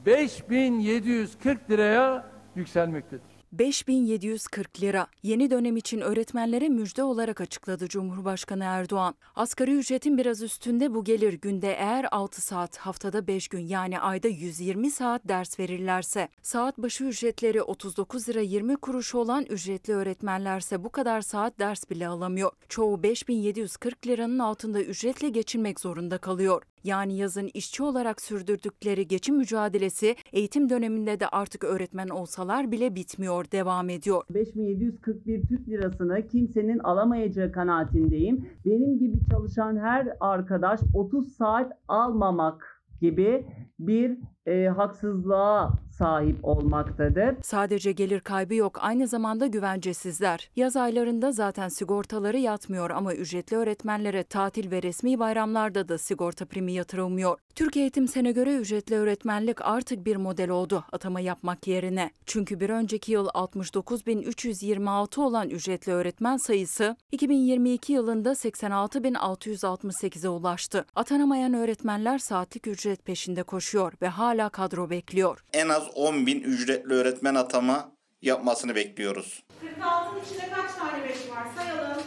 5740 liraya yükselmektedir. 5740 lira. Yeni dönem için öğretmenlere müjde olarak açıkladı Cumhurbaşkanı Erdoğan. Asgari ücretin biraz üstünde bu gelir günde eğer 6 saat, haftada 5 gün yani ayda 120 saat ders verirlerse. Saat başı ücretleri 39 lira 20 kuruş olan ücretli öğretmenlerse bu kadar saat ders bile alamıyor. Çoğu 5740 liranın altında ücretle geçinmek zorunda kalıyor. Yani yazın işçi olarak sürdürdükleri geçim mücadelesi eğitim döneminde de artık öğretmen olsalar bile bitmiyor, devam ediyor. 5741 Türk lirasını kimsenin alamayacağı kanaatindeyim. Benim gibi çalışan her arkadaş 30 saat almamak gibi bir e, haksızlığa sahip olmaktadır. Sadece gelir kaybı yok, aynı zamanda güvencesizler. Yaz aylarında zaten sigortaları yatmıyor ama ücretli öğretmenlere tatil ve resmi bayramlarda da sigorta primi yatırılmıyor. Türk Eğitim Sen'e göre ücretli öğretmenlik artık bir model oldu atama yapmak yerine. Çünkü bir önceki yıl 69.326 olan ücretli öğretmen sayısı 2022 yılında 86.668'e ulaştı. Atanamayan öğretmenler saatlik ücret peşinde koşuyor ve hala kadro bekliyor. En az 10 bin ücretli öğretmen atama yapmasını bekliyoruz. 46'nın içinde kaç tane 5 var sayalım.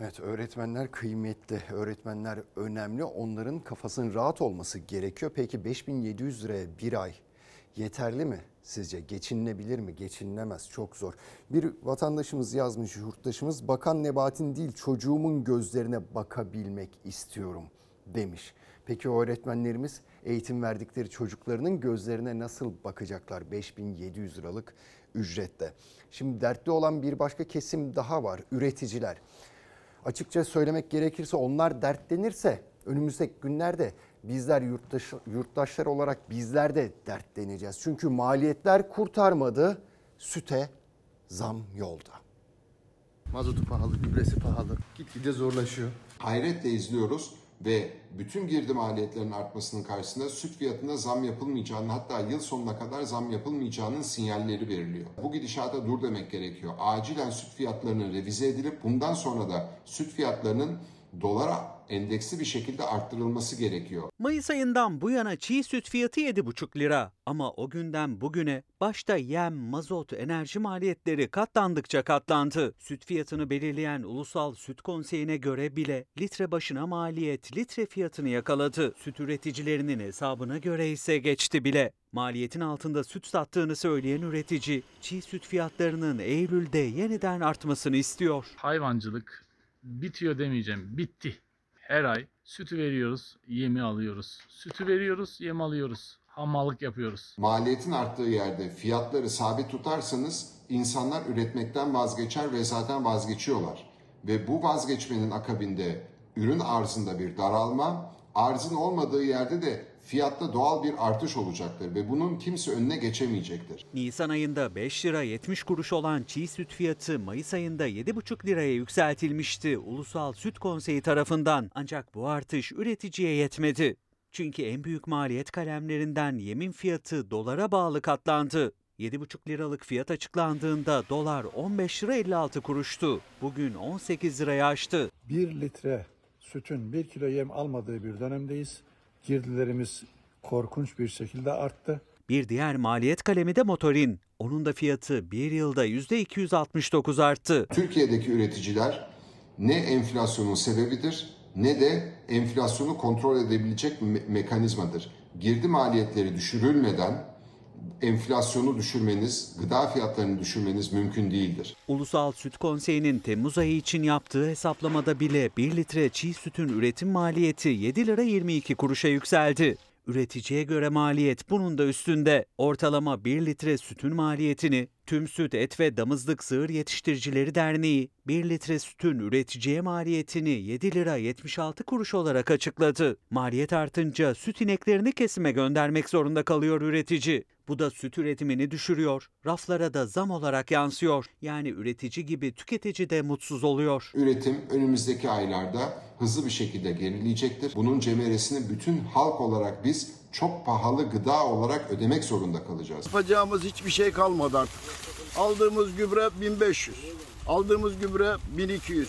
Evet öğretmenler kıymetli, öğretmenler önemli. Onların kafasının rahat olması gerekiyor. Peki 5700 liraya bir ay yeterli mi sizce? Geçinilebilir mi? Geçinilemez. Çok zor. Bir vatandaşımız yazmış, yurttaşımız bakan Nebatin değil çocuğumun gözlerine bakabilmek istiyorum demiş. Peki o öğretmenlerimiz eğitim verdikleri çocuklarının gözlerine nasıl bakacaklar 5700 liralık ücrette? Şimdi dertli olan bir başka kesim daha var. Üreticiler. Açıkça söylemek gerekirse onlar dertlenirse önümüzdeki günlerde bizler yurttaş, yurttaşlar olarak bizler de dertleneceğiz. Çünkü maliyetler kurtarmadı, süte zam yolda. Mazotu pahalı, gübresi pahalı. Gitgide zorlaşıyor. Hayretle izliyoruz ve bütün girdi maliyetlerinin artmasının karşısında süt fiyatına zam yapılmayacağının hatta yıl sonuna kadar zam yapılmayacağının sinyalleri veriliyor. Bu gidişata dur demek gerekiyor. Acilen süt fiyatlarının revize edilip bundan sonra da süt fiyatlarının dolara endeksli bir şekilde arttırılması gerekiyor. Mayıs ayından bu yana çiğ süt fiyatı 7,5 lira. Ama o günden bugüne başta yem, mazot, enerji maliyetleri katlandıkça katlandı. Süt fiyatını belirleyen Ulusal Süt Konseyi'ne göre bile litre başına maliyet litre fiyatını yakaladı. Süt üreticilerinin hesabına göre ise geçti bile. Maliyetin altında süt sattığını söyleyen üretici, çiğ süt fiyatlarının Eylül'de yeniden artmasını istiyor. Hayvancılık bitiyor demeyeceğim, bitti. Her ay sütü veriyoruz, yemi alıyoruz. Sütü veriyoruz, yem alıyoruz. Hamallık yapıyoruz. Maliyetin arttığı yerde fiyatları sabit tutarsanız insanlar üretmekten vazgeçer ve zaten vazgeçiyorlar. Ve bu vazgeçmenin akabinde ürün arzında bir daralma, arzın olmadığı yerde de fiyatta doğal bir artış olacaktır ve bunun kimse önüne geçemeyecektir. Nisan ayında 5 lira 70 kuruş olan çiğ süt fiyatı Mayıs ayında 7,5 liraya yükseltilmişti Ulusal Süt Konseyi tarafından. Ancak bu artış üreticiye yetmedi. Çünkü en büyük maliyet kalemlerinden yemin fiyatı dolara bağlı katlandı. 7,5 liralık fiyat açıklandığında dolar 15 lira 56 kuruştu. Bugün 18 liraya aştı. 1 litre sütün 1 kilo yem almadığı bir dönemdeyiz. Girdilerimiz korkunç bir şekilde arttı. Bir diğer maliyet kalemi de motorin. Onun da fiyatı bir yılda %269 arttı. Türkiye'deki üreticiler ne enflasyonun sebebidir ne de enflasyonu kontrol edebilecek me- mekanizmadır. Girdi maliyetleri düşürülmeden enflasyonu düşürmeniz, gıda fiyatlarını düşürmeniz mümkün değildir. Ulusal Süt Konseyi'nin Temmuz ayı için yaptığı hesaplamada bile 1 litre çiğ sütün üretim maliyeti 7 lira 22 kuruşa yükseldi. Üreticiye göre maliyet bunun da üstünde. Ortalama 1 litre sütün maliyetini Tüm Süt Et ve Damızlık Sığır Yetiştiricileri Derneği 1 litre sütün üreticiye maliyetini 7 lira 76 kuruş olarak açıkladı. Maliyet artınca süt ineklerini kesime göndermek zorunda kalıyor üretici. Bu da süt üretimini düşürüyor. Raflara da zam olarak yansıyor. Yani üretici gibi tüketici de mutsuz oluyor. Üretim önümüzdeki aylarda hızlı bir şekilde gerileyecektir. Bunun cemeresini bütün halk olarak biz çok pahalı gıda olarak ödemek zorunda kalacağız. Yapacağımız hiçbir şey kalmadı artık. Aldığımız gübre 1500. Aldığımız gübre 1200.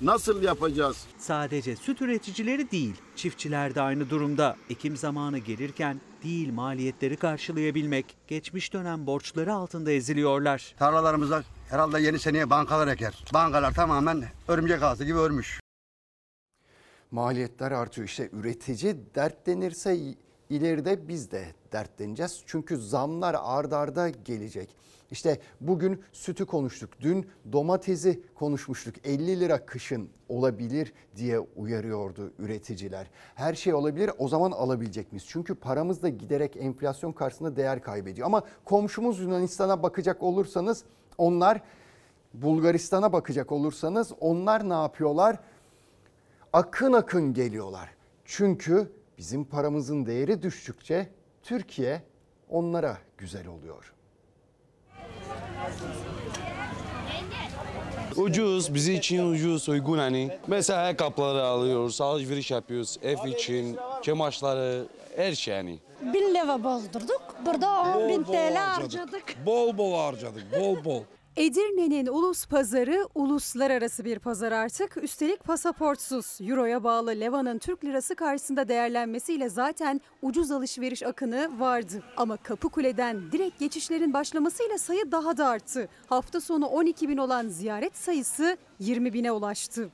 Nasıl yapacağız? Sadece süt üreticileri değil, çiftçiler de aynı durumda. Ekim zamanı gelirken değil maliyetleri karşılayabilmek, geçmiş dönem borçları altında eziliyorlar. Tarlalarımızda herhalde yeni seneye bankalar eker. Bankalar tamamen örümcek ağzı gibi örmüş. Maliyetler artıyor. İşte üretici dertlenirse ileride biz de dertleneceğiz. Çünkü zamlar ard arda gelecek. İşte bugün sütü konuştuk. Dün domatesi konuşmuştuk. 50 lira kışın olabilir diye uyarıyordu üreticiler. Her şey olabilir o zaman alabilecek miyiz? Çünkü paramız da giderek enflasyon karşısında değer kaybediyor. Ama komşumuz Yunanistan'a bakacak olursanız onlar Bulgaristan'a bakacak olursanız onlar ne yapıyorlar? Akın akın geliyorlar. Çünkü bizim paramızın değeri düştükçe Türkiye onlara güzel oluyor. Ucuz, bizi için ucuz, uygun hani. Mesela ayakkabıları alıyoruz, alışveriş yapıyoruz, ev için, çamaşırları, her şey yani. Bin lira bozdurduk. Burada 10 bin TL harcadık. harcadık. Bol bol harcadık, bol bol. Edirne'nin ulus pazarı uluslararası bir pazar artık. Üstelik pasaportsuz. Euro'ya bağlı Leva'nın Türk lirası karşısında değerlenmesiyle zaten ucuz alışveriş akını vardı. Ama Kapıkule'den direkt geçişlerin başlamasıyla sayı daha da arttı. Hafta sonu 12 bin olan ziyaret sayısı 20 bine ulaştı.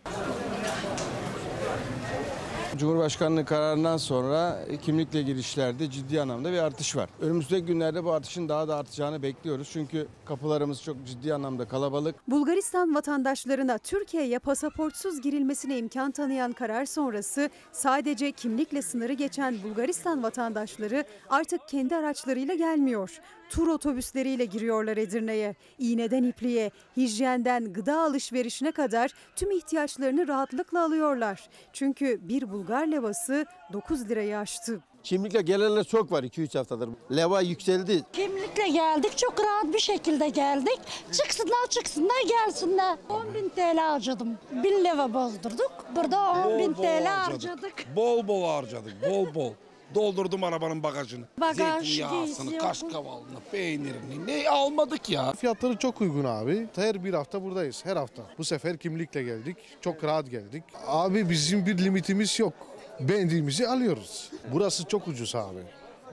Cumhurbaşkanlığı kararından sonra kimlikle girişlerde ciddi anlamda bir artış var. Önümüzdeki günlerde bu artışın daha da artacağını bekliyoruz. Çünkü kapılarımız çok ciddi anlamda kalabalık. Bulgaristan vatandaşlarına Türkiye'ye pasaportsuz girilmesine imkan tanıyan karar sonrası sadece kimlikle sınırı geçen Bulgaristan vatandaşları artık kendi araçlarıyla gelmiyor. Tur otobüsleriyle giriyorlar Edirne'ye. İğneden ipliğe, hijyenden gıda alışverişine kadar tüm ihtiyaçlarını rahatlıkla alıyorlar. Çünkü bir Bulgar levası 9 lirayı aştı. Kimlikle gelenler çok var 2-3 haftadır. Leva yükseldi. Kimlikle geldik. Çok rahat bir şekilde geldik. Çıksınlar çıksınlar gelsinler. 10 bin TL harcadım. 1000 lira bozdurduk. Burada 10 bin TL harcadık. Bol bol harcadık, bol bol. Doldurdum arabanın bagajını. Bagaj, Zeytinyağısını, giysi, kaşkavalını, peynirini ne almadık ya. Fiyatları çok uygun abi. Her bir hafta buradayız. Her hafta. Bu sefer kimlikle geldik. Çok rahat geldik. Abi bizim bir limitimiz yok. Beğendiğimizi alıyoruz. Burası çok ucuz abi.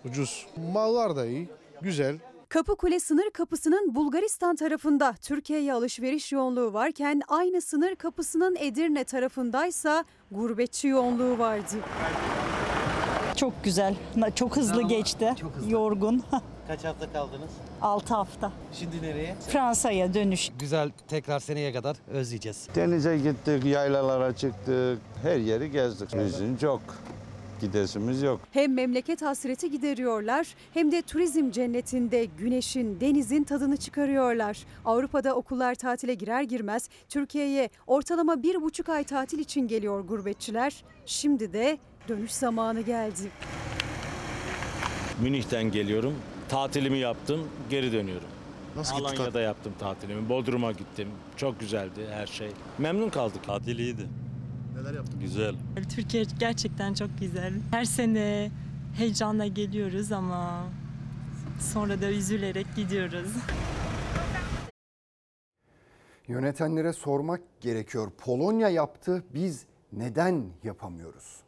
Ucuz. Mallar da iyi. Güzel. Kapıkule sınır kapısının Bulgaristan tarafında Türkiye'ye alışveriş yoğunluğu varken aynı sınır kapısının Edirne tarafındaysa gurbetçi yoğunluğu vardı. Çok güzel. Çok hızlı geçti. Yorgun. [LAUGHS] Kaç hafta kaldınız? 6 hafta. Şimdi nereye? Fransa'ya dönüş. Güzel tekrar seneye kadar özleyeceğiz. Denize gittik, yaylalara çıktık, her yeri gezdik. Bizim çok gidesimiz yok. Hem memleket hasreti gideriyorlar hem de turizm cennetinde güneşin, denizin tadını çıkarıyorlar. Avrupa'da okullar tatile girer girmez Türkiye'ye ortalama bir buçuk ay tatil için geliyor gurbetçiler. Şimdi de dönüş zamanı geldi. Münih'ten geliyorum. Tatilimi yaptım, geri dönüyorum. Nasıl gitti Alanya'da yaptım tatilimi. Bodrum'a gittim. Çok güzeldi her şey. Memnun kaldık. Tatil iyiydi. Neler yaptın? Güzel. Türkiye gerçekten çok güzel. Her sene heyecanla geliyoruz ama sonra da üzülerek gidiyoruz. Yönetenlere sormak gerekiyor. Polonya yaptı, biz neden yapamıyoruz?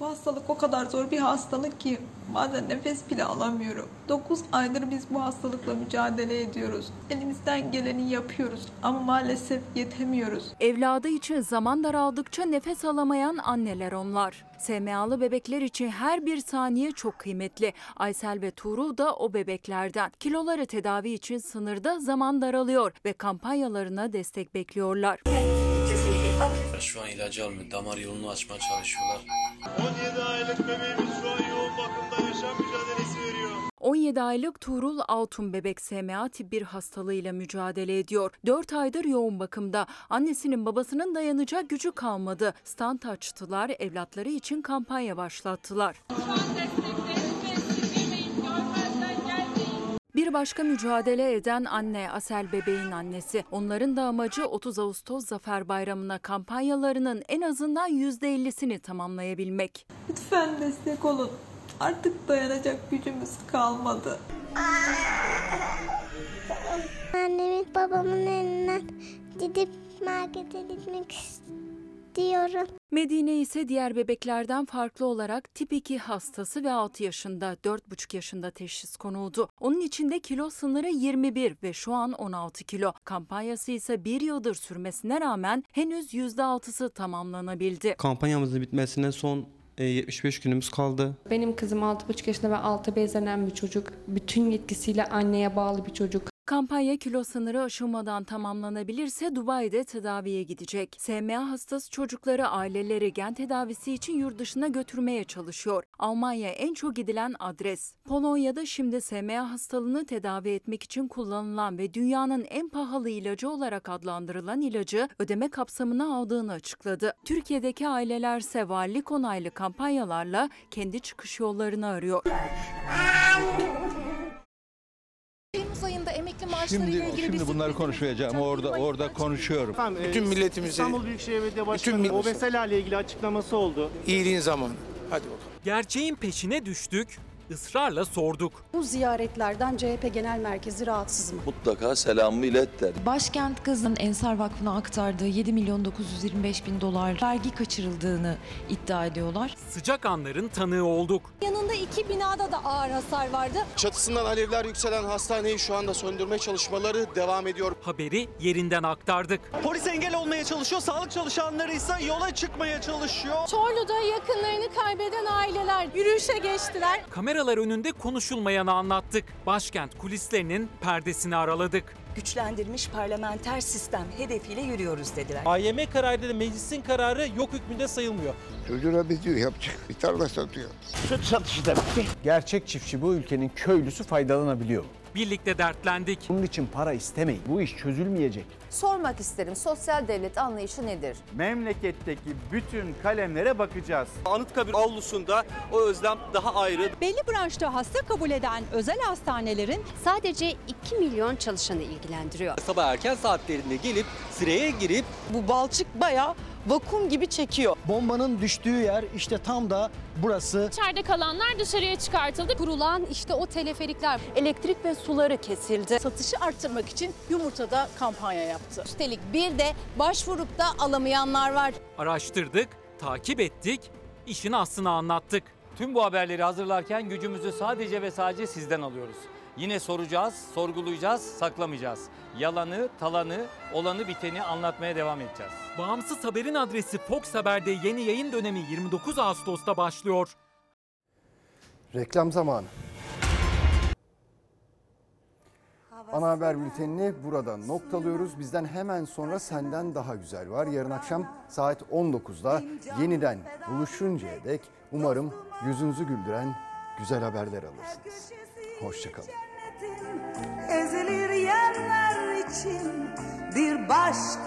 Bu hastalık o kadar zor bir hastalık ki bazen nefes bile alamıyorum. 9 aydır biz bu hastalıkla mücadele ediyoruz. Elimizden geleni yapıyoruz ama maalesef yetemiyoruz. Evladı için zaman daraldıkça nefes alamayan anneler onlar. SMA'lı bebekler için her bir saniye çok kıymetli. Aysel ve Tuğrul da o bebeklerden. Kiloları tedavi için sınırda zaman daralıyor ve kampanyalarına destek bekliyorlar. Şu an ilacı almıyor. Damar yolunu açmaya çalışıyorlar. 17 aylık bebeğimiz şu an yoğun bakımda yaşam mücadelesi veriyor. 17 aylık Tuğrul Altun bebek SMA tip 1 hastalığıyla mücadele ediyor. 4 aydır yoğun bakımda. Annesinin babasının dayanacak gücü kalmadı. Stand açtılar, evlatları için kampanya başlattılar. Bir başka mücadele eden anne Asel bebeğin annesi. Onların da amacı 30 Ağustos Zafer Bayramı'na kampanyalarının en azından %50'sini tamamlayabilmek. Lütfen destek olun. Artık dayanacak gücümüz kalmadı. Annemin babamın elinden gidip markete gitmek istiyorum. Medine ise diğer bebeklerden farklı olarak tip 2 hastası ve 6 yaşında, 4,5 yaşında teşhis konuldu. Onun içinde kilo sınırı 21 ve şu an 16 kilo. Kampanyası ise bir yıldır sürmesine rağmen henüz %6'sı tamamlanabildi. Kampanyamızın bitmesine son e, 75 günümüz kaldı. Benim kızım 6,5 yaşında ve 6 bezlenen bir çocuk. Bütün yetkisiyle anneye bağlı bir çocuk. Kampanya kilo sınırı aşılmadan tamamlanabilirse Dubai'de tedaviye gidecek. SMA hastası çocukları aileleri gen tedavisi için yurt dışına götürmeye çalışıyor. Almanya en çok gidilen adres. Polonya'da şimdi SMA hastalığını tedavi etmek için kullanılan ve dünyanın en pahalı ilacı olarak adlandırılan ilacı ödeme kapsamına aldığını açıkladı. Türkiye'deki ailelerse valilik onaylı kampanyalarla kendi çıkış yollarını arıyor. Temmuz ayında emekli maaşları ile Şimdi, ilgili şimdi bir bunları konuşmayacağım. Orada orada konuşuyorum. Bütün milletimizi, İstanbul Büyükşehir Belediye Başkanı'nın millet- obezite ile ilgili açıklaması oldu. iyiliğin zamanı. Hadi bakalım. Gerçeğin peşine düştük, ısrarla sorduk. Bu ziyaretlerden CHP Genel Merkezi rahatsız mı? Mutlaka selamımı ilet der. Başkent Gaz'ın Ensar Vakfı'na aktardığı 7 milyon 925 bin dolar vergi kaçırıldığını iddia ediyorlar. Sıcak anların tanığı olduk. Yanında iki binada da ağır hasar vardı. Çatısından alevler yükselen hastaneyi şu anda söndürme çalışmaları devam ediyor. Haberi yerinden aktardık. Polis engel olmaya çalışıyor, sağlık çalışanları ise yola çıkmaya çalışıyor. Çorlu'da yakınlarını kaybeden aileler yürüyüşe geçtiler. Kameralar önünde konuşulmayanı anlattık. Başkent kulislerinin perdesini araladık. güçlendirilmiş parlamenter sistem hedefiyle yürüyoruz dediler. AYM kararı da meclisin kararı yok hükmünde sayılmıyor. Çocuğuna bir diyor yapacak. Bir tarla satıyor. Süt satışı da bitti. Gerçek çiftçi bu ülkenin köylüsü faydalanabiliyor. Birlikte dertlendik. Bunun için para istemeyin. Bu iş çözülmeyecek. Sormak isterim sosyal devlet anlayışı nedir? Memleketteki bütün kalemlere bakacağız. Anıtkabir avlusunda o özlem daha ayrı. Belli branşta hasta kabul eden özel hastanelerin Sadece 2 milyon çalışanı ilgilendiriyor. Sabah erken saatlerinde gelip sıraya girip bu balçık bayağı vakum gibi çekiyor. Bombanın düştüğü yer işte tam da burası. İçeride kalanlar dışarıya çıkartıldı. Kurulan işte o teleferikler. Elektrik ve suları kesildi. Satışı arttırmak için yumurtada kampanya yaptı. Üstelik bir de başvurup da alamayanlar var. Araştırdık, takip ettik, işin aslını anlattık. Tüm bu haberleri hazırlarken gücümüzü sadece ve sadece sizden alıyoruz. Yine soracağız, sorgulayacağız, saklamayacağız. Yalanı, talanı, olanı biteni anlatmaya devam edeceğiz. Bağımsız haberin adresi Fox Haber'de yeni yayın dönemi 29 Ağustos'ta başlıyor. Reklam zamanı. Ana haber bültenini burada noktalıyoruz. Bizden hemen sonra senden daha güzel var. Yarın akşam saat 19'da yeniden buluşuncaya dek umarım yüzünüzü güldüren güzel haberler alırsınız. Hoşçakalın. Ezilir yerler için bir başka